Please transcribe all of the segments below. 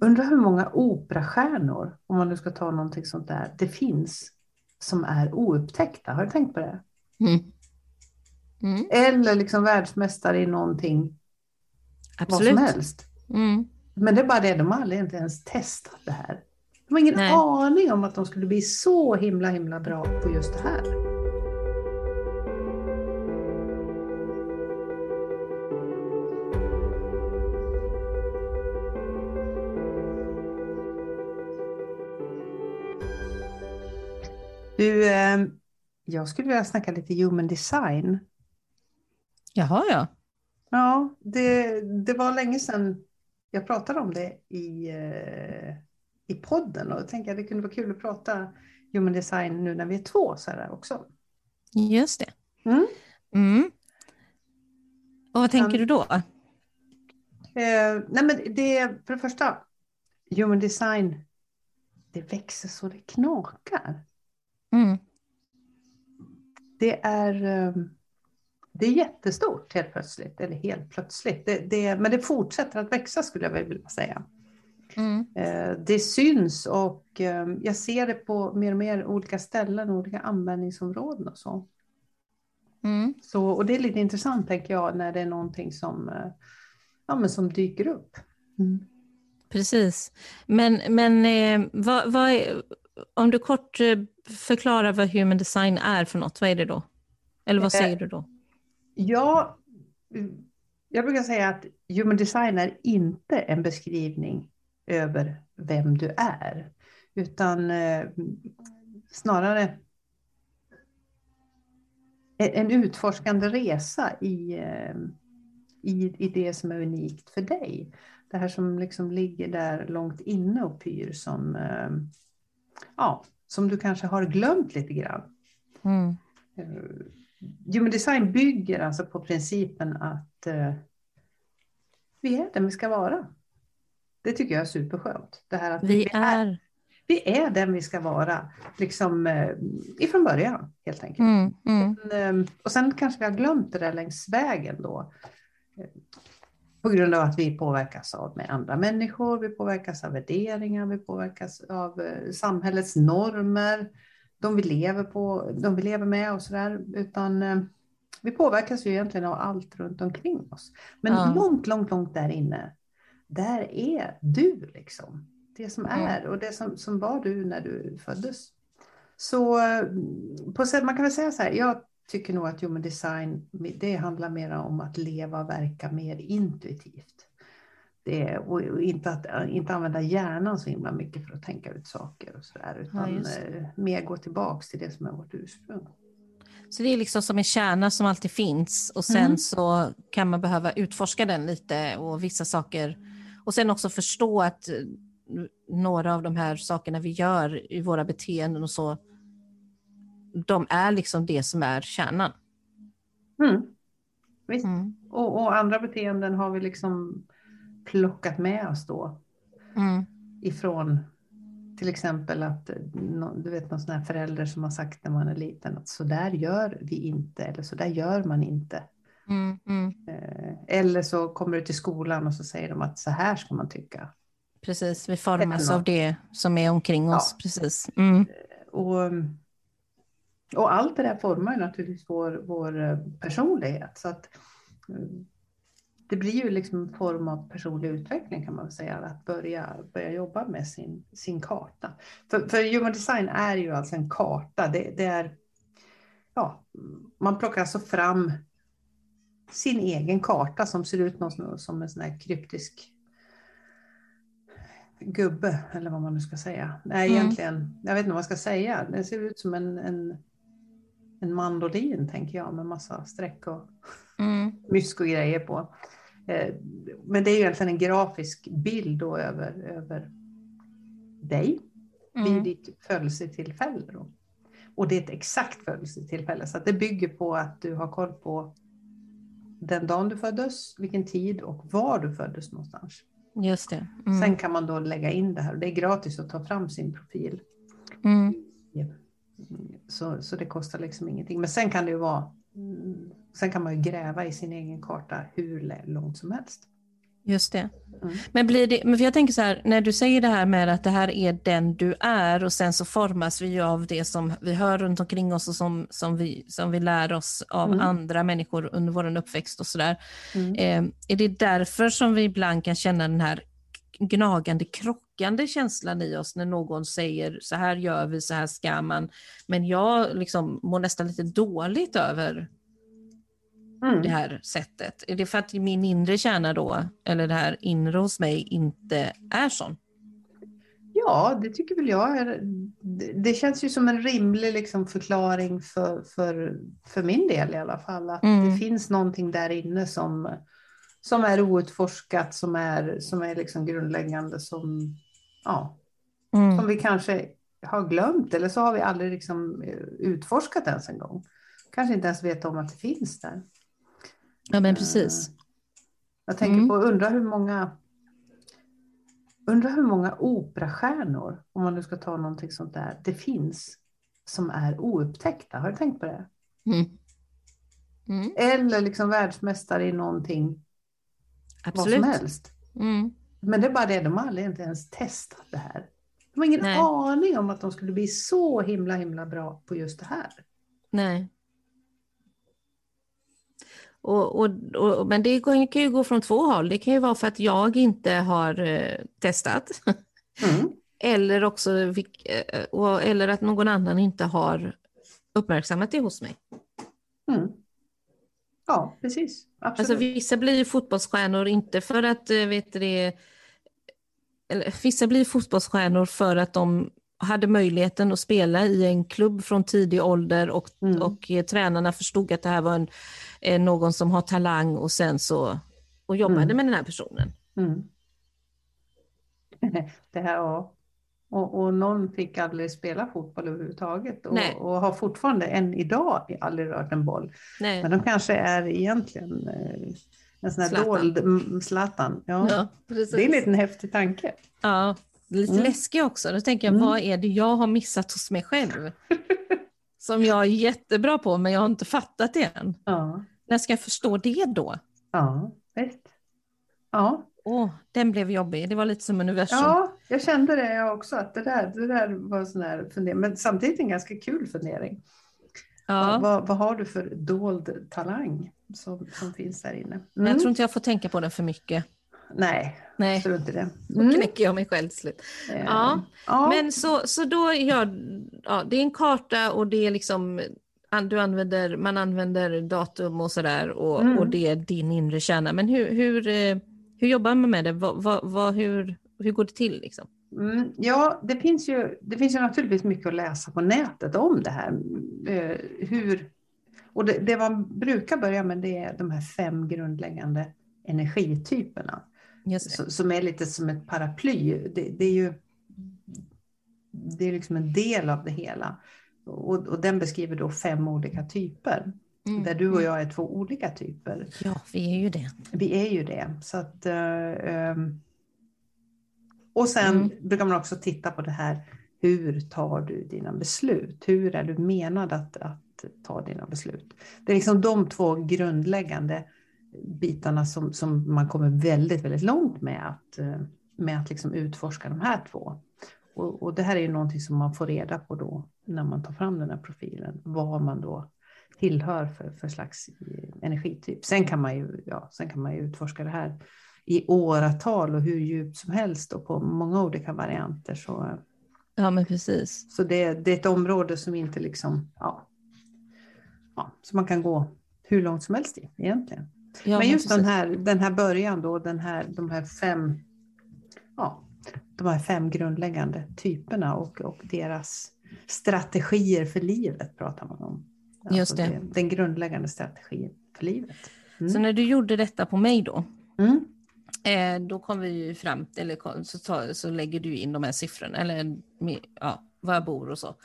undrar hur många operastjärnor, om man nu ska ta någonting sånt där, det finns som är oupptäckta. Har du tänkt på det? Mm. Mm. Eller liksom världsmästare i någonting, Absolut. vad som helst. Mm. Men det är bara det, de har aldrig inte ens testat det här. De har ingen Nej. aning om att de skulle bli så himla himla bra på just det här. Du, eh, jag skulle vilja snacka lite human design. Jaha, ja. Ja, det, det var länge sedan jag pratade om det i, eh, i podden och jag tänkte att det kunde vara kul att prata human design nu när vi är två så här också. Just det. Mm. Mm. Och vad tänker Kan- du då? Eh, nej men det, för det första, human design, det växer så det knakar. Mm. Det är, eh, det är jättestort helt plötsligt, eller helt plötsligt. Det, det, men det fortsätter att växa skulle jag vilja säga. Mm. Eh, Det syns och eh, jag ser det på mer och mer olika ställen, olika användningsområden och så. Mm. så och det är lite intressant tänker jag när det är någonting som, eh, ja, men som dyker upp. Precis. Men, men eh, vad, vad är, om du kort eh, förklarar vad human design är för något, vad är det då? Eller vad Eh, säger du då? Ja, jag brukar säga att human design är inte en beskrivning över vem du är, utan eh, snarare en utforskande resa i, i, i det som är unikt för dig. Det här som liksom ligger där långt inne och pyr som, ja, som du kanske har glömt lite grann. Mm. Eh, Human design bygger alltså på principen att eh, vi är den vi ska vara. Det tycker jag är superskönt. Det här att Vi är... vi är den vi ska vara, liksom eh, ifrån början helt enkelt. Mm. Mm. Men, eh, och sen kanske vi har glömt det där längs vägen då. På grund av att vi påverkas av med andra människor, vi påverkas av värderingar, vi påverkas av eh, samhällets normer, de vi lever, på, de vi lever med och sådär. Utan eh, vi påverkas ju egentligen av allt runt omkring oss. Men Ja. långt, långt, långt där inne, där är du liksom. Det som är och det som, som var du när du föddes. Så eh, på sätt, man kan väl säga så här, jag tycker nog att human design, det handlar mer om att leva och verka mer intuitivt. Det, och, inte, att, inte använda hjärnan så himla mycket för att tänka ut saker och sådär, utan det. eh, mer gå tillbaks till det som är vårt ursprung. Så det är liksom som en kärna som alltid finns och sen Mm. så kan man behöva utforska den lite och vissa saker. Och sen också förstå att eh, några av de här sakerna vi gör i våra beteenden och så, de är liksom det som är kärnan. Mm. Visst. Mm. Och, och andra beteenden har vi liksom plockat med oss då Mm. ifrån till exempel att eh, du vet någon sån här förälder som har sagt när man är liten att så där gör vi inte eller så där gör man inte. Mm. Mm. Eh, Eller så kommer du till skolan och så säger de att så här ska man tycka. Precis, vi formas av det som är omkring oss. Ja. Precis. Mm. Och, och allt det där formar ju naturligtvis vår, vår eh, personlighet. Så att, eh, det blir ju liksom en form av personlig utveckling kan man säga, att börja, börja jobba med sin, sin karta. För, för human design är ju alltså en karta. Det, det är, ja, man plockar alltså fram sin egen karta som ser ut något som en sån här kryptisk gubbe, eller vad man nu ska säga. Nej, Mm. egentligen, jag vet inte vad man ska säga. Det ser ut som en, en, en mandolin, tänker jag, med massa streck och Mm. mysk och grejer på. Eh, Men det är ju egentligen en grafisk bild då över, över dig vid Mm. ditt födelsetillfälle. Då. Och det är ett exakt födelsetillfälle, så det bygger på att du har koll på den dagen du föddes, vilken tid och var du föddes någonstans. Just det. Mm. Sen kan man då lägga in det här. Det är gratis att ta fram sin profil. Mm. Så, så det kostar liksom ingenting. Men sen kan det ju vara, mm, sen kan man ju gräva i sin egen karta hur långt som helst. Just det. Mm. Men blir det, men för jag tänker så här, när du säger det här med att det här är den du är och sen så formas vi av det som vi hör runt omkring oss och som, som, vi, som vi lär oss av mm. andra människor under vår uppväxt och sådär. Mm. Eh, är det därför som vi ibland kan känna den här gnagande, krockande känslan i oss när någon säger så här gör vi, så här ska man. Men jag liksom mår nästan lite dåligt över mm. det här sättet? Är det för att min inre kärna då, eller det här inre hos mig, inte är sån? Ja, det tycker väl jag. Är, det känns ju som en rimlig liksom förklaring för, för, för min del i alla fall. Att mm. det finns någonting där inne som, som är outforskat, som är, som är liksom grundläggande, som, ja, mm. som vi kanske har glömt eller så har vi aldrig liksom utforskat ens en gång. Kanske inte ens vet om att det finns där. Ja, men precis. Eh, jag tänker mm. på, undra hur många Undrar hur många operastjärnor, om man nu ska ta någonting sånt där, det finns som är oupptäckta. Har du tänkt på det? Mm. Mm. Eller liksom världsmästare i någonting. Absolut. Vad som helst. Mm. Men det är bara det, de har aldrig ens testat det här. De har ingen Nej. aning om att de skulle bli så himla himla bra på just det här. Nej. Och, och, och, men det kan ju gå från två håll. Det kan ju vara för att jag inte har eh, testat. Mm. eller, också, eh, eller att någon annan inte har uppmärksammat det hos mig. Mm. Ja, precis. Absolut. Alltså, vissa blir fotbollsstjärnor inte för att, eh, vet det, eller, vissa blir fotbollsstjärnor för att de hade möjligheten att spela i en klubb från tidig ålder och, mm. och eh, tränarna förstod att det här var en, eh, någon som har talang och sen så och jobbade mm. med den här personen. Mm. Det här, ja. Och, och, någon fick aldrig spela fotboll överhuvudtaget och, och, har fortfarande än idag aldrig rört en boll. Nej. Men de kanske är egentligen eh, en sån här Zlatan. dold Zlatan. Ja. ja det är en liten häftig tanke. Ja, lite mm. läskig också. Då tänker jag, mm. vad är det jag har missat hos mig själv? Som jag är jättebra på, men jag har inte fattat det än. Ja. När ska jag förstå det då? Ja, visst. Ja. Åh, den blev jobbig. Det var lite som universum. Ja, jag kände det jag också. Att det där, det där var en sån här fundering. Men samtidigt en ganska kul fundering. Ja. Vad, vad, har du för dold talang som, som finns där inne? Mm. Jag tror inte jag får tänka på den för mycket. Nej, Nej. strunt i det. Mm. Då knäcker jag mig själv till slut. Mm. Ja. ja. Men så, så då, ja, ja, det är en karta och det är liksom du använder, man använder datum och sådär och, mm. och det är din inre kärna. Men hur, hur, eh, hur jobbar man med det? Vad, vad, vad, hur, hur går det till? Liksom? Mm, ja, det finns, ju, det finns ju naturligtvis mycket att läsa på nätet om det här. Eh, hur, och det, det man brukar börja med det är de här fem grundläggande energityperna. Som är lite som ett paraply. Det, det, är ju det är liksom en del av det hela. Och, och den beskriver då fem olika typer. Mm. Där du och mm. jag är två olika typer. Ja, vi är ju det. Vi är ju det. Så att, uh, och sen mm. brukar man också titta på det här. Hur tar du dina beslut? Hur är du menad att, att ta dina beslut? Det är liksom de två grundläggande bitarna som, som man kommer väldigt, väldigt långt med att, med att liksom utforska de här två. Och, och, det här är ju någonting som man får reda på då när man tar fram den här profilen, vad man då tillhör för, för slags eh, energityp. Sen kan, man ju, ja, sen kan man utforska det här i åratal och hur djupt som helst och på många olika varianter. Så, ja, men precis. Så det, det är ett område som inte liksom, ja, ja, så man kan gå hur långt som helst i egentligen. Ja, men just den här, den här början då, den här, de här fem, ja, de här fem grundläggande typerna och, och deras strategier för livet pratar man om. Alltså just det. Den grundläggande strategin för livet. Mm. Så när du gjorde detta på mig då, mm. Eh, då kom vi ju fram, eller så, ta, så lägger du in de här siffrorna, eller ja, var jag bor och så.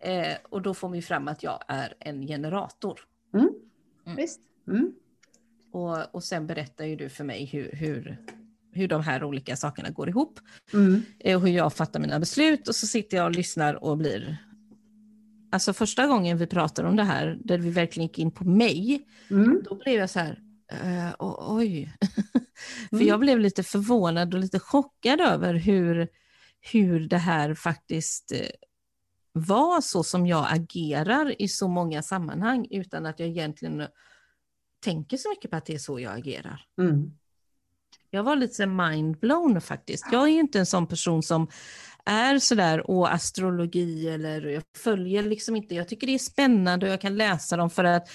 Eh, och då får vi fram att jag är en generator. Mm. mm. Visst. Mm. Och, och sen berättar ju du för mig hur, hur, hur de här olika sakerna går ihop. Mm. Eh, och hur jag fattar mina beslut och så sitter jag och lyssnar och blir... Alltså första gången vi pratade om det här, där vi verkligen gick in på mig, mm. då blev jag så här, Uh, oj. För Mm. jag blev lite förvånad och lite chockad över hur, hur det här faktiskt eh, var så som jag agerar i så många sammanhang utan att jag egentligen tänker så mycket på att det är så jag agerar. Mm. Jag var lite mindblown faktiskt. Jag är inte en sån person som är sådär, åh astrologi eller jag följer liksom inte, jag tycker det är spännande och jag kan läsa dem för att,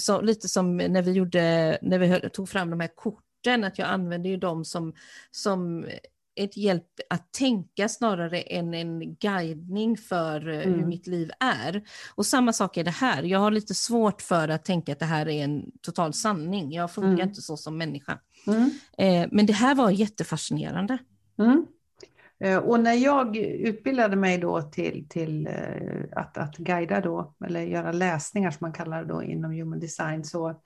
så, lite som när vi gjorde, när vi höll- tog fram de här korten, att jag använder ju dem som, som ett hjälp att tänka snarare än en guidning för eh, hur Mm. mitt liv är. Och samma sak är det här, jag har lite svårt för att tänka att det här är en total sanning, jag funkar Mm. inte så som människa. Mm. Eh, men det här var jättefascinerande. Mm. Eh, Och när jag utbildade mig då till, till eh, att, att guida då, eller göra läsningar som man kallar det då inom human design, så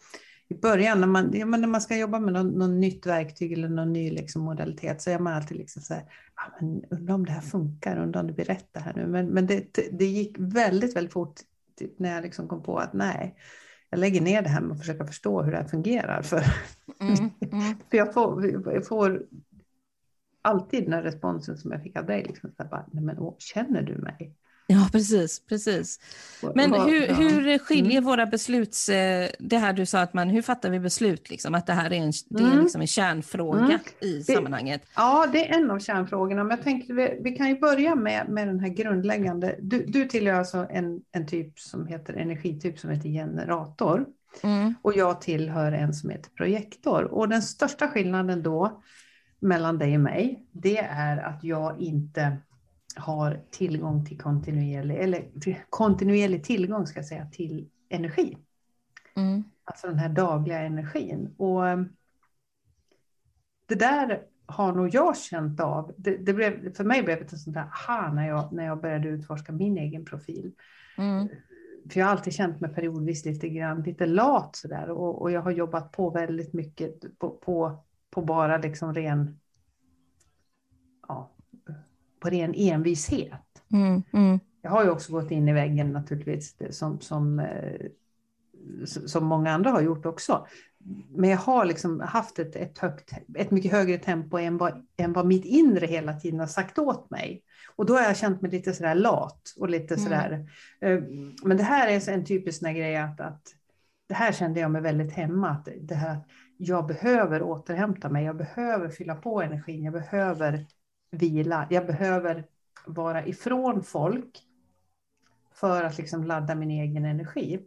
i början när man, ja, när man ska jobba med någon, någon nytt verktyg eller någon ny liksom modalitet så är man alltid liksom så här, ah, men undrar om det här funkar, undrar om det blir rätt det här nu. Men, men det, det gick väldigt, väldigt fort typ, när jag liksom kom på att nej, jag lägger ner det här med att försöka förstå hur det här fungerar. För Mm, mm. för jag får, jag får alltid den här responsen som jag fick av dig. Liksom, så bara, Nej, men, åh, känner du mig? Ja, precis. precis. Men hur, hur skiljer våra besluts... eh, Det här du sa, att man, hur fattar vi beslut? Liksom? Att det här är en, det är Mm. liksom en kärnfråga Mm. i sammanhanget. Ja, det är en av kärnfrågorna. Men jag tänkte vi, vi kan ju börja med, med den här grundläggande. Du, du tillhör alltså en, en typ som heter energityp som heter generator. Mm. Och jag tillhör en som heter projektor. Och den största skillnaden då mellan dig och mig, det är att jag inte har tillgång till kontinuerlig, eller kontinuerlig tillgång ska jag säga, till energi. Mm. Alltså den här dagliga energin. Och eh, det där har nog jag känt av. Det, det blev, för mig blev det ett sånt där aha när jag, när jag började utforska min egen profil. Mm. För jag har alltid känt mig periodvis lite grann lite lat sådär och, och jag har jobbat på väldigt mycket på, på, på bara liksom ren, ja, på ren envishet. Mm. Mm. Jag har ju också gått in i väggen naturligtvis som, som, eh, som många andra har gjort också. Men jag har liksom haft ett, ett, högt, ett mycket högre tempo än vad, än vad mitt inre hela tiden har sagt åt mig. Och då har jag känt mig lite sådär lat och lite Mm. sådär. eh, Men det här är en typisk sån grej att, att det här kände jag mig väldigt hemma. Att det här, jag behöver återhämta mig, jag behöver fylla på energin, jag behöver vila, jag behöver vara ifrån folk för att liksom ladda min egen energi.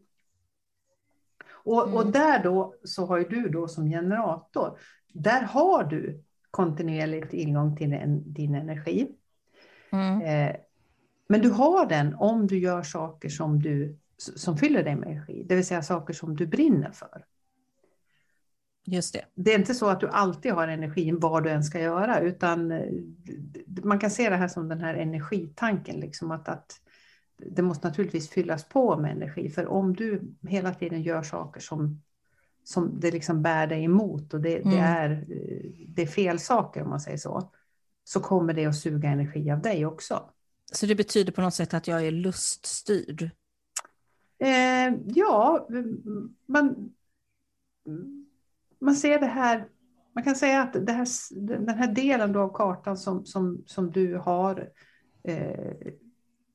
Och, och Mm. där då så har ju du då som generator, där har du kontinuerlig tillgång till en, din energi. Mm. Eh, men du har den om du gör saker som, du, som fyller dig med energi, det vill säga saker som du brinner för. Just det. Det är inte så att du alltid har energin vad du än ska göra, utan eh, man kan se det här som den här energitanken, liksom att, att det måste naturligtvis fyllas på med energi, för om du hela tiden gör saker som, som det liksom bär dig emot och det, det, Mm. är, eh, det är fel saker om man säger så, så kommer det att suga energi av dig också. Så det betyder på något sätt att jag är luststyrd? Eh, ja, man, man ser det här, man kan säga att här, den här delen av kartan som, som, som du har, eh,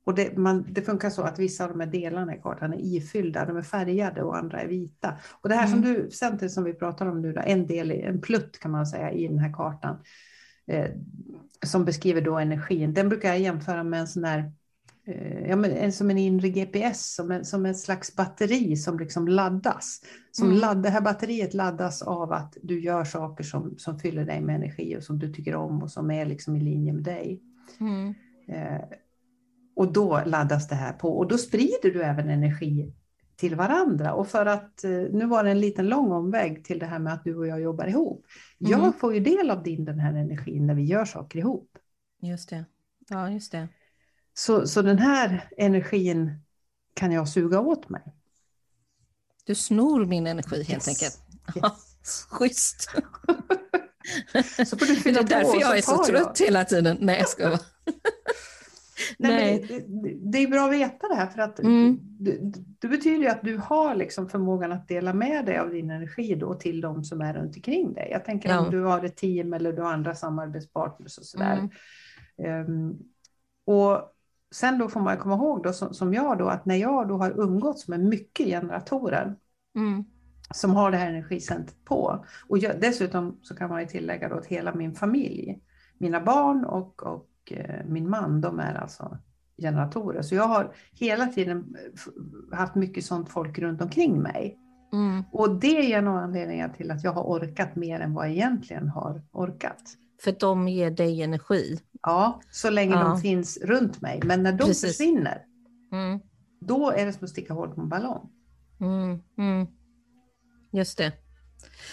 och det, man, det funkar så att vissa av de här delarna i kartan är ifyllda, de är färgade och andra är vita. Och det här som Mm. du, centret som vi pratar om nu, då, en del, en plutt kan man säga i den här kartan, eh, som beskriver då energin, den brukar jag jämföra med en sån här eh, ja, men en, som en inre GPS, som en, som en slags batteri som liksom laddas. Som Mm. ladd, det här batteriet laddas av att du gör saker som, som fyller dig med energi och som du tycker om och som är liksom i linje med dig. Mm. Eh, och då laddas det här på och då sprider du även energi till varandra. Och för att, eh, nu var det en liten lång omväg till det här med att du och jag jobbar ihop. Mm. Jag får ju del av din, den här energin när vi gör saker ihop. Just det. Ja, just det. Så, så den här energin kan jag suga åt mig. Du snor min energi helt Yes. enkelt. Yes. Schysst. Så får du Det fylla är på därför jag är så trött hela tiden. Nej, jag ska vara. Nej, Nej. Det, det, är bra att veta det här för att mm. det, det, betyder ju att du har liksom förmågan att dela med dig av din energi då till de som är runt omkring dig. Jag tänker ja. om du har ett team eller du har andra samarbetspartners och sådär. Mm. Um, och sen då får man komma ihåg då, som, som jag då, att när jag då har umgåtts med mycket generatorer mm. som har det här energicentret på. Och jag, dessutom så kan man ju tillägga då att hela min familj, mina barn och, och eh, min man, de är alltså generatorer. Så jag har hela tiden haft mycket sånt folk runt omkring mig. Mm. Och det är en av anledningarna till att jag har orkat mer än vad jag egentligen har orkat. För de ger dig energi? Ja, så länge ja. de finns runt mig. Men när de Precis. försvinner, mm. då är det som att sticka hål på en ballong. Mm. Mm. Just det.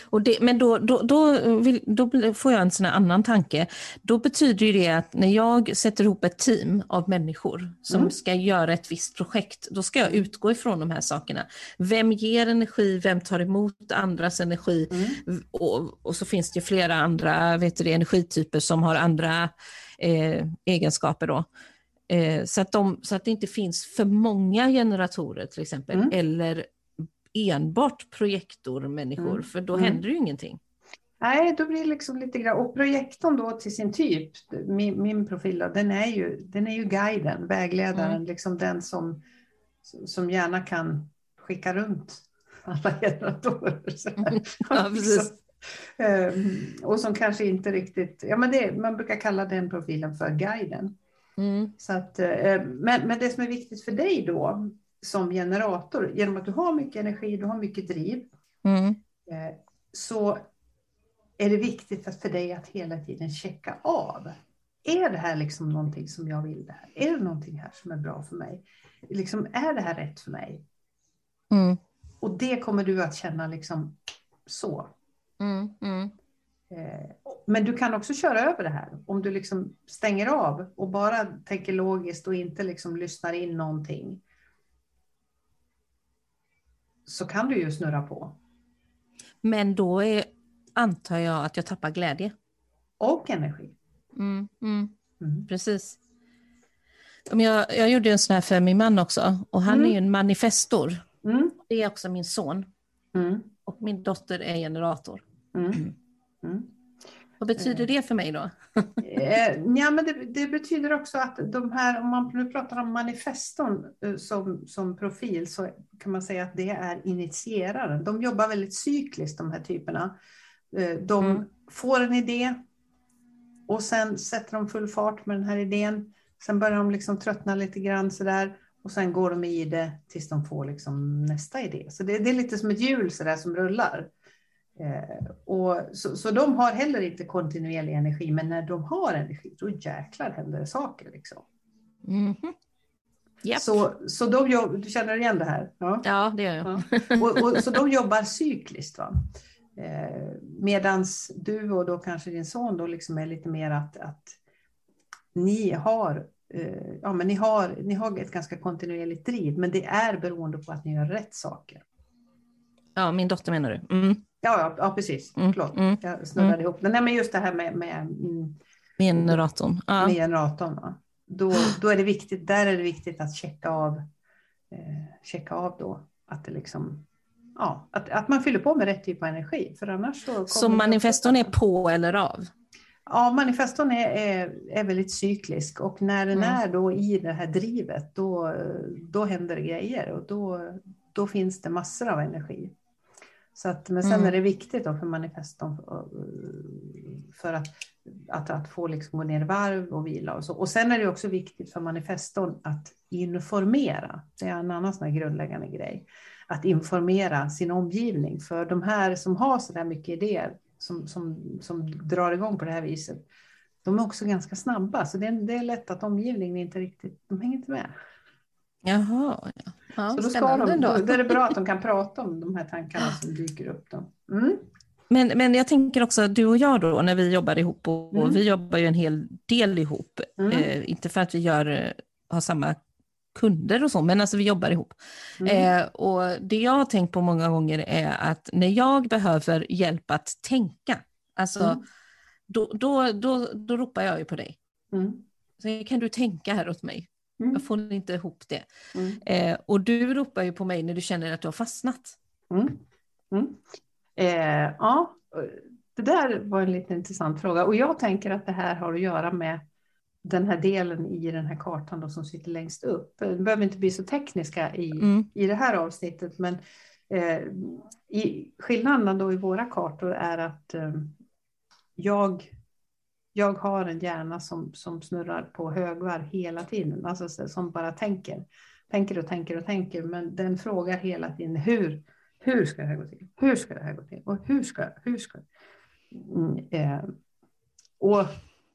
Och det, men då, då, då, vill, då, får jag en sån annan tanke. Då betyder det att när jag sätter ihop ett team av människor som mm. ska göra ett visst projekt, då ska jag utgå ifrån de här sakerna. Vem ger energi, vem tar emot andras energi? Mm. Och, och, så finns det flera andra vet du, energityper som har andra eh, egenskaper. Då. Eh, så, att de, så att det inte finns för många generatorer till exempel, mm. eller enbart projektormänniskor, mm. för då mm. händer ju ingenting. Nej, då blir det liksom lite grann, och projektorn då till sin typ, min, min profil, då, den, är ju, den är ju guiden, vägledaren, mm. liksom den som, som gärna kan skicka runt alla generatorer. ja, precis. um, och som kanske inte riktigt, ja men det, man brukar kalla den profilen för guiden. Mm. Så att, uh, men, men det som är viktigt för dig då, som generator, genom att du har mycket energi, du har mycket driv, mm. Eh, så är det viktigt för dig att hela tiden checka av. Är det här liksom någonting som jag vill? Det här? Är det någonting här som är bra för mig? Liksom, är det här rätt för mig? Mm. Och det kommer du att känna liksom så. Mm, mm. Eh, men du kan också köra över det här. Om du liksom stänger av och bara tänker logiskt och inte liksom lyssnar in någonting så kan du ju snurra på. Men då är, antar jag att jag tappar glädje. Och energi. Mm, mm, mm. Precis. Jag, jag gjorde en sån här för min man också och han är ju en manifestor. Mm. Det är också min son. Mm. Och min dotter är generator. Mm. Vad betyder eh. det för mig då? Eh, ja, men det, det, betyder också att de här, om man nu pratar om manifeston eh, som, som profil, så kan man säga att det är initieraren. De jobbar väldigt cykliskt, de här typerna. De mm. får en idé och sen sätter de full fart med den här idén. Sen börjar de liksom tröttna lite grann sådär och sen går de i det tills de får liksom nästa idé. Så det, det är lite som ett hjul så där som rullar. Eh, och så, så de har heller inte kontinuerlig energi, men när de har energi, då jäklar händer det saker. Liksom. Mm -hmm. Yep. Så, så de jobb, du känner igen det här? Ja, ja det gör jag. Ja. Och, och, så de jobbar cykliskt. Va? Eh, medans du och då kanske din son då liksom är lite mer att, att ni har eh, Ja, men ni, har, ni har ett ganska kontinuerligt driv, men det är beroende på att ni gör rätt saker. Ja, min dotter menar du? Mm. Ja, ja, precis. Mm. Förlåt, mm. jag snurrade mm. ihop Nej, men just det här med, med, mm, med generatorn. Ja. Med generatorn ja. då, då är det viktigt, där är det viktigt att checka av, eh, checka av då att det liksom Ja, att, att man fyller på med rätt typ av energi. För annars så, så manifeston är på eller av? Ja, manifeston är, är, är väldigt cyklisk och när den mm. är då i det här drivet då, då händer det grejer och då, då finns det massor av energi. Så att, men sen mm. är det viktigt då för manifeston för att, att, att få liksom gå ner i varv och vila. Och, så. och sen är det också viktigt för manifeston att informera. Det är en annan sån grundläggande grej. Att informera sin omgivning. För de här som har så där mycket idéer, som, som, som drar igång på det här viset, de är också ganska snabba. Så det är, det är lätt att omgivningen inte riktigt, de hänger inte med. Jaha, ja. Ja så då, ska de, då, då är det bra att de kan prata om de här tankarna som dyker upp. Då. Mm. Men, men jag tänker också, du och jag då, när vi jobbar ihop, och, mm. och vi jobbar ju en hel del ihop, mm. eh, inte för att vi gör, har samma kunder och så, men alltså vi jobbar ihop. Mm. Eh, och det jag har tänkt på många gånger är att när jag behöver hjälp att tänka, alltså mm. då, då, då, då ropar jag ju på dig. Mm. Så kan du tänka här åt mig? Mm. Jag får inte ihop det. Mm. Eh, och du ropar ju på mig när du känner att du har fastnat. Mm. mm. Eh, ja, det där var en lite intressant fråga. Och jag tänker att det här har att göra med den här delen i den här kartan då, som sitter längst upp. Vi behöver inte bli så tekniska i, mm. i det här avsnittet, men eh, i, skillnaden då i våra kartor är att eh, jag, jag har en hjärna som, som snurrar på högvarv hela tiden, alltså som bara tänker. Tänker och tänker och tänker, men den frågar hela tiden hur, hur ska det här gå till? Hur ska det här gå till? Och hur ska, hur ska? Mm, eh, och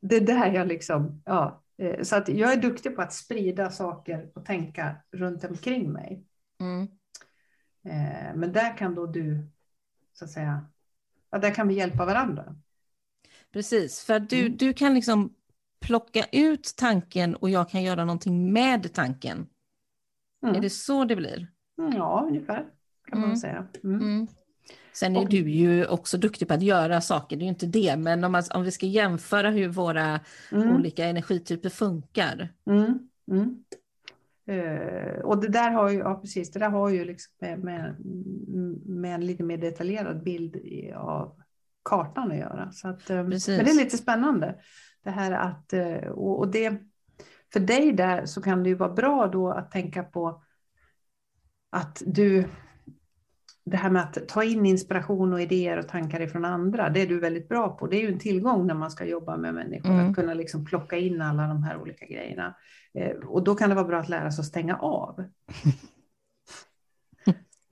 det är där jag liksom, ja, eh, så att jag är duktig på att sprida saker och tänka runt omkring mig. Mm. Eh, men där kan då du, så att säga, ja, där kan vi hjälpa varandra. Precis, för du, mm. du kan liksom plocka ut tanken och jag kan göra någonting med tanken. Mm. Är det så det blir? Ja, ungefär kan man mm. säga. Mm. mm. Sen är du ju också duktig på att göra saker, det är ju inte det, men om, man, om vi ska jämföra hur våra olika energityper funkar. Uh, och det där har ju, ja precis, det där har ju liksom med, med, med en lite mer detaljerad bild av kartan att göra. Så att, um, men det är lite spännande. Det här att, och, och det, för dig där så kan det ju vara bra då att tänka på att du det här med att ta in inspiration och idéer och tankar ifrån andra, det är du väldigt bra på. Det är ju en tillgång när man ska jobba med människor, mm. att kunna liksom plocka in alla de här olika grejerna. Eh, och då kan det vara bra att lära sig att stänga av.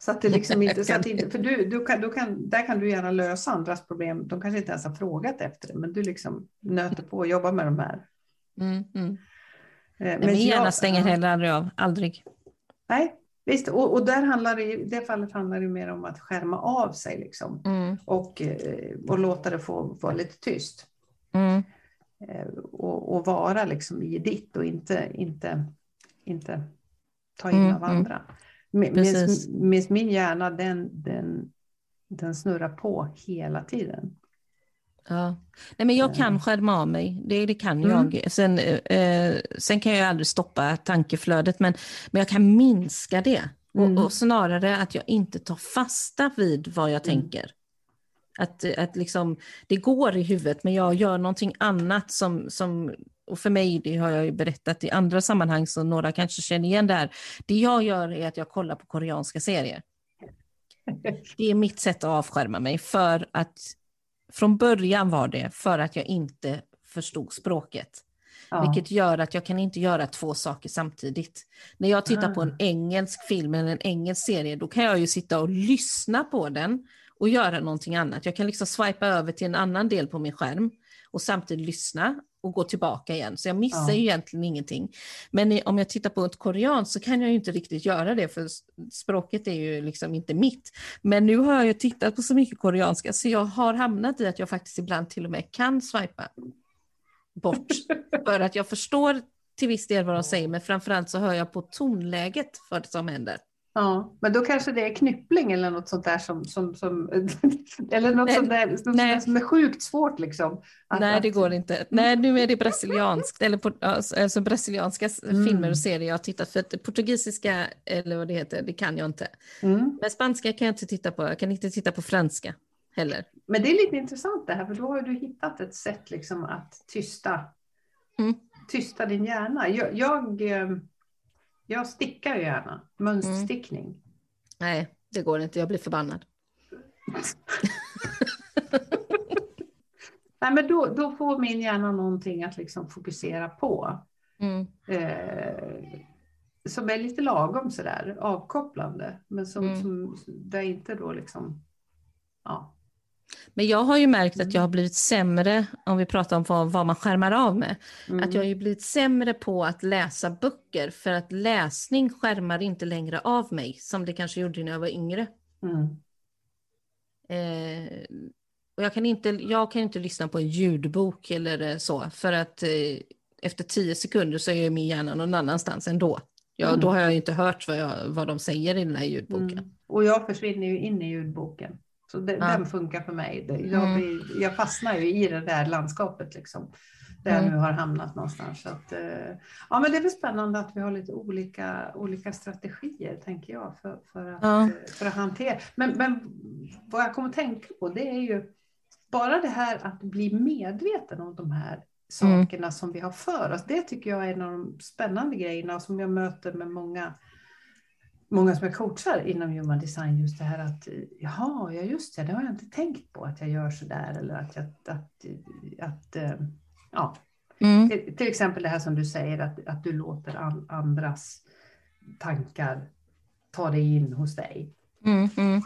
så att det liksom inte, så att inte för du, du kan, du kan, där kan du gärna lösa andras problem. De kanske inte ens har frågat efter det, men du liksom nöter på och jobbar med de här. Mm, mm. Eh, men min hjärna stänger heller aldrig av, aldrig. Nej, Visst, och, och, där handlar det, i det fallet handlar det mer om att skärma av sig liksom, mm. och, eh, och låta det få vara lite tyst. Mm. Eh, och, och, vara liksom i ditt och inte, inte, inte ta in mm. av mm. andra. Medan min hjärna, den, den, den snurrar på hela tiden. Ja. Nej, men jag kan eh. skärma av mig, det, det kan mm. jag. Sen, eh, sen kan jag aldrig stoppa tankeflödet, men, men jag kan minska det. Mm. Och, och, snarare att jag inte tar fasta vid vad jag mm. tänker. Att, att liksom, det går i huvudet, men jag gör någonting annat som, som och för mig, det har jag ju berättat i andra sammanhang, så några kanske känner igen det här. Det jag gör är att jag kollar på koreanska serier. Det är mitt sätt att avskärma mig, för att från början var det för att jag inte förstod språket. Ja. Vilket gör att jag kan inte göra två saker samtidigt. När jag tittar på en ah. engelsk film eller en engelsk serie, då kan jag ju sitta och lyssna på den och göra någonting annat. Jag kan liksom swipa över till en annan del på min skärm och samtidigt lyssna och gå tillbaka igen. Så jag missar ja. ju egentligen ingenting. Men om jag tittar på ett koreanskt så kan jag ju inte riktigt göra det för språket är ju liksom inte mitt. Men nu har jag ju tittat på så mycket koreanska så jag har hamnat i att jag faktiskt ibland till och med kan swipa bort. för att jag förstår till viss del vad de säger men framförallt så hör jag på tonläget för det som händer. Ja, men då kanske det är knyppling eller något sånt där som, som, som eller något sånt där som, som, är sjukt svårt liksom. Att, Nej, det går inte. Nej, nu är det brasilianskt, eller alltså brasilianska mm. filmer och serier jag har tittat för att portugisiska, eller vad det heter, det kan jag inte. Mm. Men spanska kan jag inte titta på, jag kan inte titta på franska heller. Men det är lite intressant det här, för då har du hittat ett sätt liksom att tysta, mm. tysta din hjärna. jag, jag eh, jag stickar gärna. Mönsterstickning. Mm. Nej, det går inte. Jag blir förbannad. Nej, men då, då får min hjärna någonting att liksom fokusera på. Mm. Eh, som är lite lagom sådär avkopplande. Men som, mm. som där inte då liksom, ja, men jag har ju märkt att jag har blivit sämre, om vi pratar om vad, vad man skärmar av med, mm. att jag har ju blivit sämre på att läsa böcker för att läsning skärmar inte längre av mig som det kanske gjorde när jag var yngre. Mm. Eh, och jag, kan inte, jag kan inte lyssna på en ljudbok eller så, för att eh, efter tio sekunder så är min hjärna någon annanstans ändå. Ja, mm. Då har jag inte hört vad, jag, vad de säger i den här ljudboken. Mm. Och jag försvinner ju in i ljudboken. Så det, ja. den funkar för mig. Jag, mm. jag fastnar ju i det där landskapet. Liksom. där jag nu har hamnat någonstans. Så att, eh, ja, men det är väl spännande att vi har lite olika, olika strategier, tänker jag, för, för, att, Ja. eh, för att hantera. Men, men vad jag kommer att tänka på, det är ju bara det här att bli medveten om de här Mm. sakerna som vi har för oss. Det tycker jag är en av de spännande grejerna som jag möter med många Många som jag coachar inom human design, just det här att jaha, ja just det, det har jag inte tänkt på att jag gör så där eller att jag, att, att, eh, ja, Mm. till, exempel det här som du säger, att, att du låter an, andras tankar ta dig in hos dig. Mm. Mm.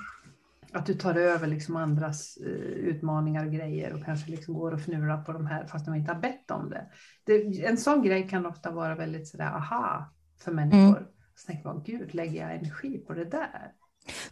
Att du tar över liksom andras eh, utmaningar och grejer och kanske liksom går och fnular på de här fast de inte har bett om det. det. En sån grej kan ofta vara väldigt sådär aha för människor. Så tänker man, gud, lägger jag energi på det där?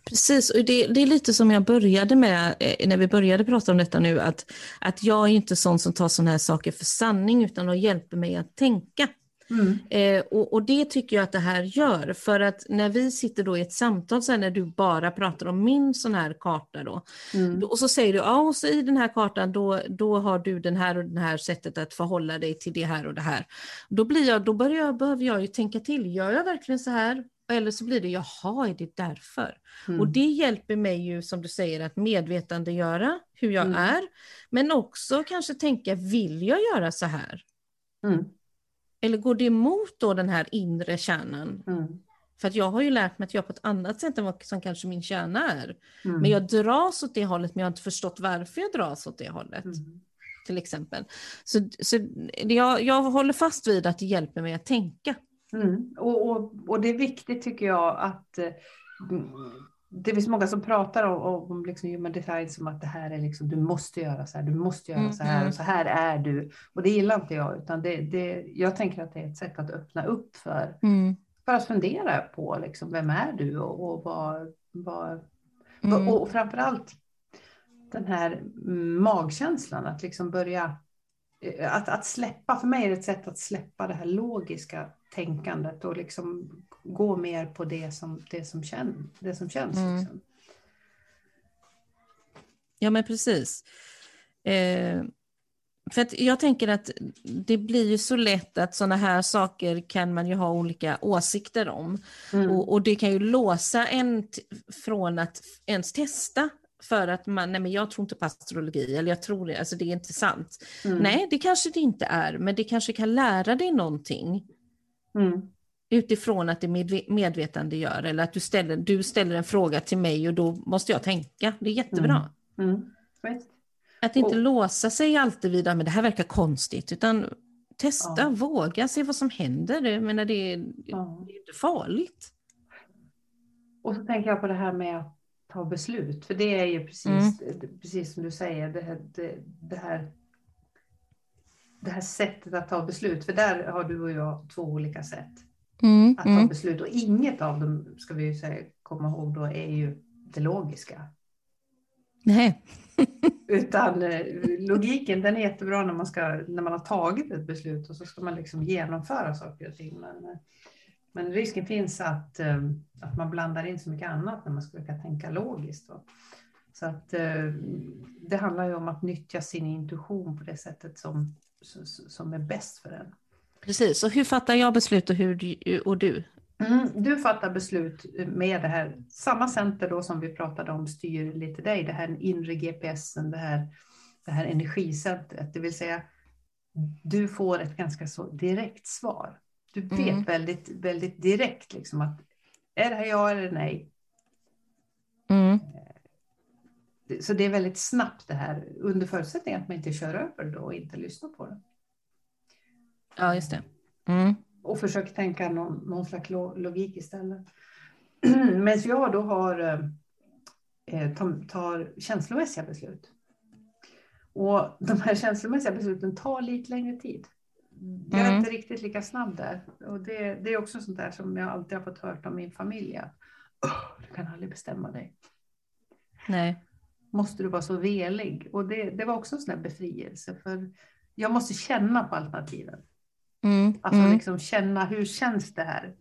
Precis, och det, det är lite som jag började med eh, när vi började prata om detta nu, att, att jag är inte sån som tar sådana här saker för sanning, utan de hjälper mig att tänka. Mm. Eh, och, och det tycker jag att det här gör, för att när vi sitter då i ett samtal, så här, när du bara pratar om min sån här karta då, Mm. och så säger du, ja, och så i den här kartan, då, då har du den här och den här sättet att förhålla dig till det här och det här. Då, blir jag, då börjar jag, behöver jag ju tänka till, gör jag verkligen så här? Eller så blir det, jaha, är det därför? Mm. Och det hjälper mig ju, som du säger, att medvetandegöra hur jag Mm. är, men också kanske tänka, vill jag göra så här? Mm. Eller går det emot då den här inre kärnan? Mm. För att jag har ju lärt mig att göra på ett annat sätt än vad som kanske min kärna är. Mm. Men jag dras åt det hållet, men jag har inte förstått varför jag dras åt det hållet. Mm. Till exempel. Så, så jag, jag håller fast vid att det hjälper mig att tänka. Mm. Och, och, och det är viktigt tycker jag att eh, det finns många som pratar om, om liksom human design som att det här är liksom, du måste göra så här, du måste göra Mm, så här mm. och så här är du. Och det gillar inte jag, utan det, det, jag tänker att det är ett sätt att öppna upp för, för att fundera på liksom, vem är du och, och vad, vad, Mm. och, och framförallt den här mm, magkänslan, att liksom börja eh, att, att släppa, för mig är det ett sätt att släppa det här logiska tänkandet och liksom gå mer på det som, det som, känn, det som känns. Mm. Liksom. Ja, men precis. Eh, för att jag tänker att det blir ju så lätt att sådana här saker kan man ju ha olika åsikter om. Mm. Och, och det kan ju låsa en från att ens testa för att man, nej men jag tror inte på astrologi, eller jag tror det, alltså det är inte sant. Mm. Nej, det kanske det inte är, men det kanske kan lära dig någonting Mm. utifrån att det medve- medvetandegör, eller att du ställer, du ställer en fråga till mig och då måste jag tänka. Det är jättebra. Mm. Visst. Att inte Och- låsa sig alltid vid att det här verkar konstigt, utan testa, Ja. våga, se vad som händer. Jag menar, det, är, Ja. det är inte farligt. Och så tänker jag på det här med att ta beslut, för det är ju precis, precis som du säger, det här, det, det här det här sättet att ta beslut, för där har du och jag två olika sätt att ta beslut och inget av dem, ska vi ju säga, komma ihåg då, är ju det logiska. Nej. Utan eh, logiken den är jättebra när man, ska, när man har tagit ett beslut och så ska man liksom genomföra saker och ting. Men, eh, men risken finns att, eh, att man blandar in så mycket annat när man ska försöka tänka logiskt. Då. Så att det handlar ju om att nyttja sin intuition på det sättet som, som är bäst för en. Precis, och hur fattar jag beslut och, hur du, och du? Mm, du fattar beslut med det här, samma center då som vi pratade om styr lite dig, det här inre GPSen, det här, det här energicentret, det vill säga du får ett ganska så direkt svar. Du vet Mm. väldigt, väldigt direkt liksom att är det här ja eller nej? Mm. Så det är väldigt snabbt det här, under förutsättning att man inte kör över det och inte lyssnar på det. Ja, just det. Mm. och försöker tänka någon, någon slags lo- logik istället. Medan jag då har, eh, tar, tar känslomässiga beslut. Och de här känslomässiga besluten tar lite längre tid. Jag är Mm. inte riktigt lika snabb där. Och det, det är också sånt där som jag alltid har fått hört om min familj. Att, "Åh, du kan aldrig bestämma dig. Nej. Måste du vara så velig? Och det, det var också en sån befrielse. För jag måste känna på alternativen. Mm. Alltså Mm. liksom känna, hur känns det här?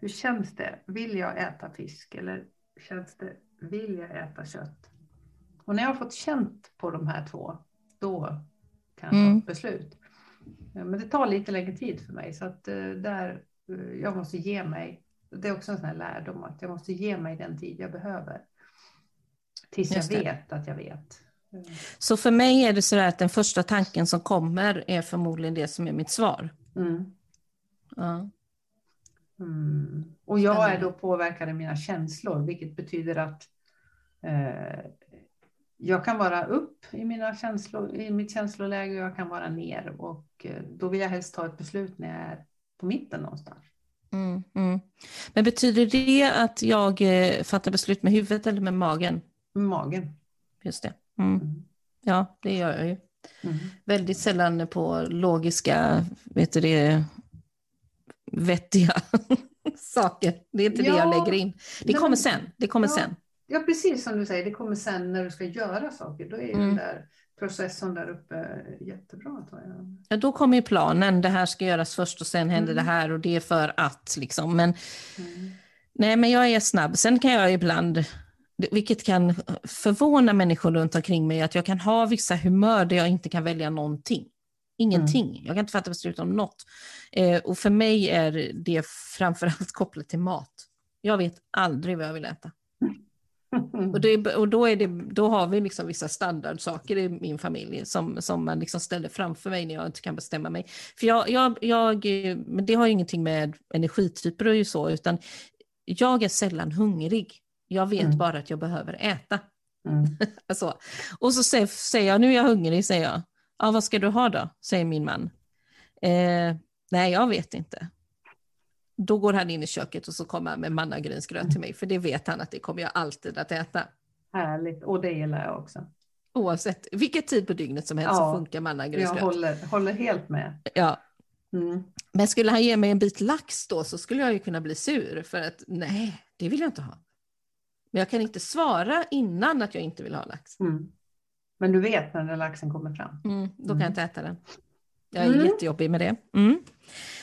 Hur känns det? Vill jag äta fisk eller känns det, vill jag äta kött? Och när jag har fått känt på de här två, då kan jag ta Mm. beslut. Men det tar lite längre tid för mig så att eh, där eh, jag måste ge mig. Det är också en sån här lärdom att jag måste ge mig den tid jag behöver. Tills jag vet att jag vet. Så för mig är det så att den första tanken som kommer är förmodligen det som är mitt svar. Mm. Ja. Mm. Och jag är då påverkad av mina känslor, vilket betyder att eh, jag kan vara upp i, mina känslor, i mitt känsloläge och jag kan vara ner. Och eh, då vill jag helst ta ett beslut när jag är på mitten någonstans. Mm, mm. Men betyder det att jag eh, fattar beslut med huvudet eller med magen? Magen. Just det. Mm. mm. Ja, det gör jag ju. Mm. Väldigt sällan på logiska, vet du det, vettiga saker. Det är inte ja, det jag lägger in. Det kommer sen. Det kommer ja, sen. Ja, precis som du säger, det kommer sen när du ska göra saker. Då är mm. den där processen där uppe jättebra. Ja, då kommer ju planen, det här ska göras först och sen händer mm. det här och det är för att. Liksom. Men, mm. Nej, men jag är snabb. Sen kan jag ibland, vilket kan förvåna människor runt omkring mig, att jag kan ha vissa humör där jag inte kan välja någonting. Ingenting. Mm. Jag kan inte fatta beslut om något. Eh, och för mig är det framförallt kopplat till mat. Jag vet aldrig vad jag vill äta. Och, det, och då, är det, då har vi liksom vissa standardsaker i min familj som, som man liksom ställer framför mig när jag inte kan bestämma mig. För jag, jag, jag, men det har ju ingenting med energityper och så, utan jag är sällan hungrig. Jag vet mm. bara att jag behöver äta. Mm. alltså. Och så säger, säger jag, nu är jag hungrig, säger jag. Ja, vad ska du ha då? säger min man. Eh, nej, jag vet inte. Då går han in i köket och så kommer han med mannagrynsgröt till mig, för det vet han att det kommer jag alltid att äta. Härligt, och det gillar jag också. Oavsett vilket tid på dygnet som helst ja, så funkar mannagrynsgröt. Jag håller, håller helt med. Ja. Mm. Men skulle han ge mig en bit lax då så skulle jag ju kunna bli sur för att nej, det vill jag inte ha. Men jag kan inte svara innan att jag inte vill ha lax. Mm. Men du vet när den laxen kommer fram? Mm, då kan mm. jag inte äta den. Jag är mm. jättejobbig med det. Mm.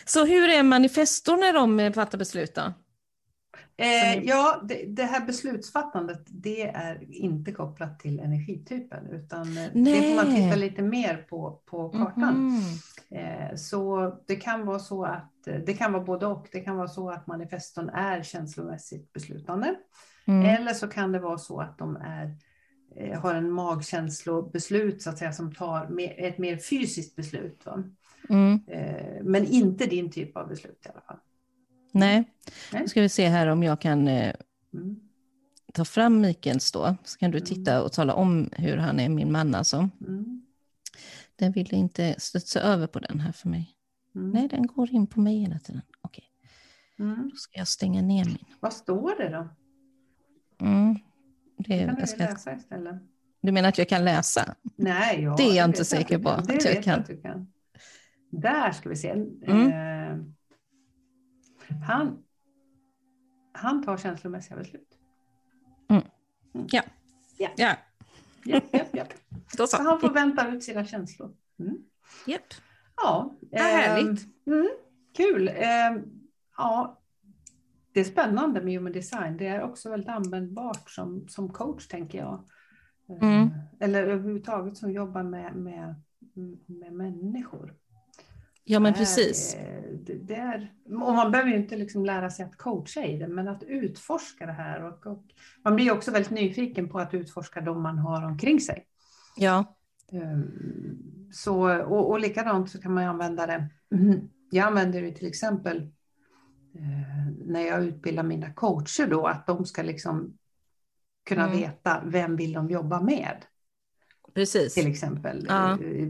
Så hur är manifestor när de fattar beslut då? Eh, ja, det, det, här beslutsfattandet det är inte kopplat till energitypen utan Nej. det får man titta lite mer på, på kartan. Mm. Eh, så det kan vara så att det kan vara både och. Det kan vara så att manifestorn är känslomässigt beslutande. Mm. Eller så kan det vara så att de är Eh, har en magkänslobeslut så att säga som tar ett mer fysiskt beslut. Mm. Eh, men inte din typ av beslut i alla fall. Nej, Nej. nu ska vi se här om jag kan eh, mm. ta fram Mikaels då. Så kan du titta mm. och tala om hur han är min man alltså. Mm. Den ville inte studsa över på den här för mig. Mm. Nej, den går in på mig hela tiden. Okej. Mm. Då ska jag stänga ner min. Vad står det då? Mm. Det, kan du ska... läsa istället. Du menar att jag kan läsa? Nej, ja, det är jag inte säker på. Det att jag kan. Att du kan. Där ska vi se. Mm. Eh, han, han tar känslomässiga beslut. Mm. Mm. Ja. Ja. ja. ja, ja, ja. Då så. så. Han får vänta ut sina känslor. Mm. Yep. Ja. Eh, härligt. Mm, kul. Eh, ja, det är spännande med human design. Det är också väldigt användbart som, som coach, tänker jag. Mm. Eh, eller överhuvudtaget som jobbar med, med, med människor. Ja, men precis. Det, det är, och man behöver ju inte liksom lära sig att coacha i det, men att utforska det här. Och, och man blir också väldigt nyfiken på att utforska de man har omkring sig. Ja. Ehm, så, och, och likadant så kan man använda det. Jag använder det till exempel när jag utbildar mina coacher då, att de ska liksom kunna mm. veta vem vill de jobba med. Precis. Till exempel. Ja. Eh,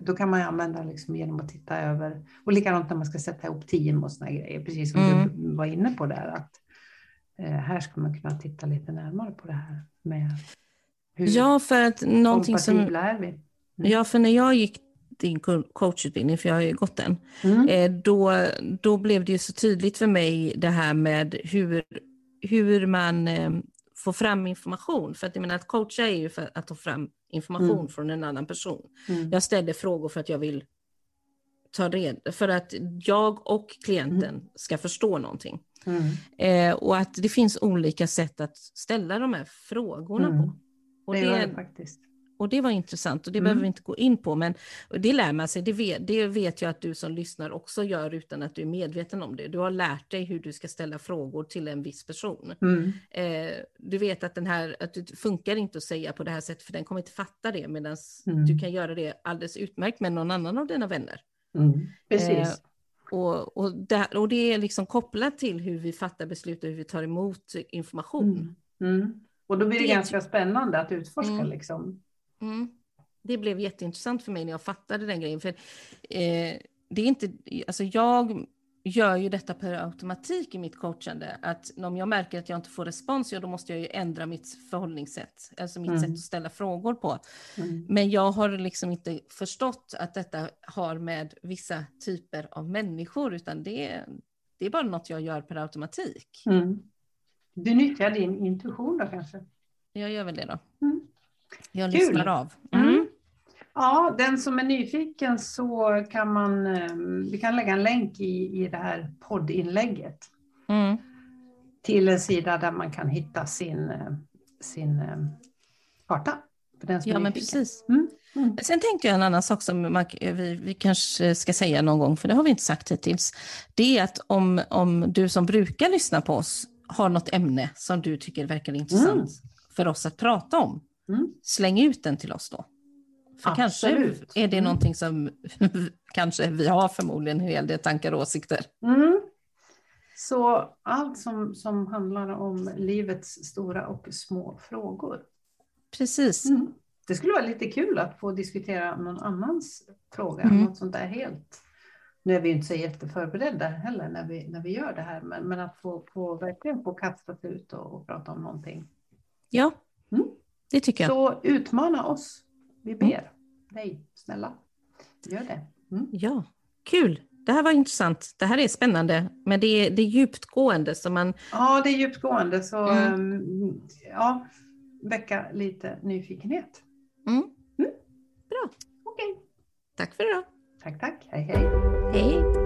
då kan man använda liksom genom att titta över, och likadant när man ska sätta ihop team och sådana grejer, precis som mm. du var inne på där. Att, eh, här ska man kunna titta lite närmare på det här med hur ja, för att någonting som, är vi. Mm. Ja, för när jag gick din coachutbildning, för jag har ju gått den, mm. Eh, då, då blev det ju så tydligt för mig det här med hur, hur man eh, får fram information. För att jag menar att coacha är ju för att ta fram information mm. från en annan person. Mm. Jag ställer frågor för att jag vill ta reda, för att jag och klienten mm. ska förstå någonting. Mm. Eh, och att det finns olika sätt att ställa de här frågorna på. Och det, det det faktiskt. Och det var intressant och det Mm. behöver vi inte gå in på, men det lär man sig. Det vet, det vet jag att du som lyssnar också gör utan att du är medveten om det. Du har lärt dig hur du ska ställa frågor till en viss person. Mm. Eh, du vet att, den här, att det funkar inte att säga på det här sättet, för den kommer inte fatta det, medan Mm. du kan göra det alldeles utmärkt med någon annan av dina vänner. Mm. Eh, Precis. Och, och, det, och det är liksom kopplat till hur vi fattar beslut och hur vi tar emot information. Mm. Mm. Och då blir det Det- ganska spännande att utforska liksom. Mm. Det blev jätteintressant för mig när jag fattade den grejen. För, eh, det är inte, alltså jag gör ju detta per automatik i mitt coachande. Att om jag märker att jag inte får respons, ja, då måste jag ju ändra mitt förhållningssätt. Alltså mitt Mm. sätt att ställa frågor på. Mm. Men jag har liksom inte förstått att detta har med vissa typer av människor, utan det, det är bara något jag gör per automatik. Mm. Du nyttjar din intuition då kanske? Jag gör väl det då. Mm. Jag Kul. lyssnar av. Mm. Mm. Ja, den som är nyfiken så kan man, eh, vi kan lägga en länk i, i det här poddinlägget Mm. till en sida där man kan hitta sin, eh, sin eh, karta. För den som Ja, är men nyfiken. precis. Mm. Mm. Sen tänkte jag en annan sak som man, vi, vi kanske ska säga någon gång, för det har vi inte sagt hittills. Det är att om, om du som brukar lyssna på oss har något ämne som du tycker verkar intressant för oss att prata om, Mm. släng ut den till oss då. För kanske Absolut. är det Mm. någonting som kanske vi har förmodligen en hel del tankar och åsikter. Mm. Så allt som, som handlar om livets stora och små frågor. Precis. Mm. Det skulle vara lite kul att få diskutera någon annans fråga, Mm. något sånt där helt. Nu är vi inte så jätteförberedda heller när vi, när vi gör det här, men, men att få, få verkligen få kasta sig ut och, och prata om någonting. Ja. Det tycker jag. Så utmana oss. Vi ber dig, snälla. Gör det. Mm. Ja, kul. Det här var intressant. Det här är spännande, men det är, det är djupgående. Så man, Ja, det är djupgående, så Mm. ehm, ja, väcka lite nyfikenhet. mm. Okej, Tack för idag. tack, tack. Hej, hej. Hej.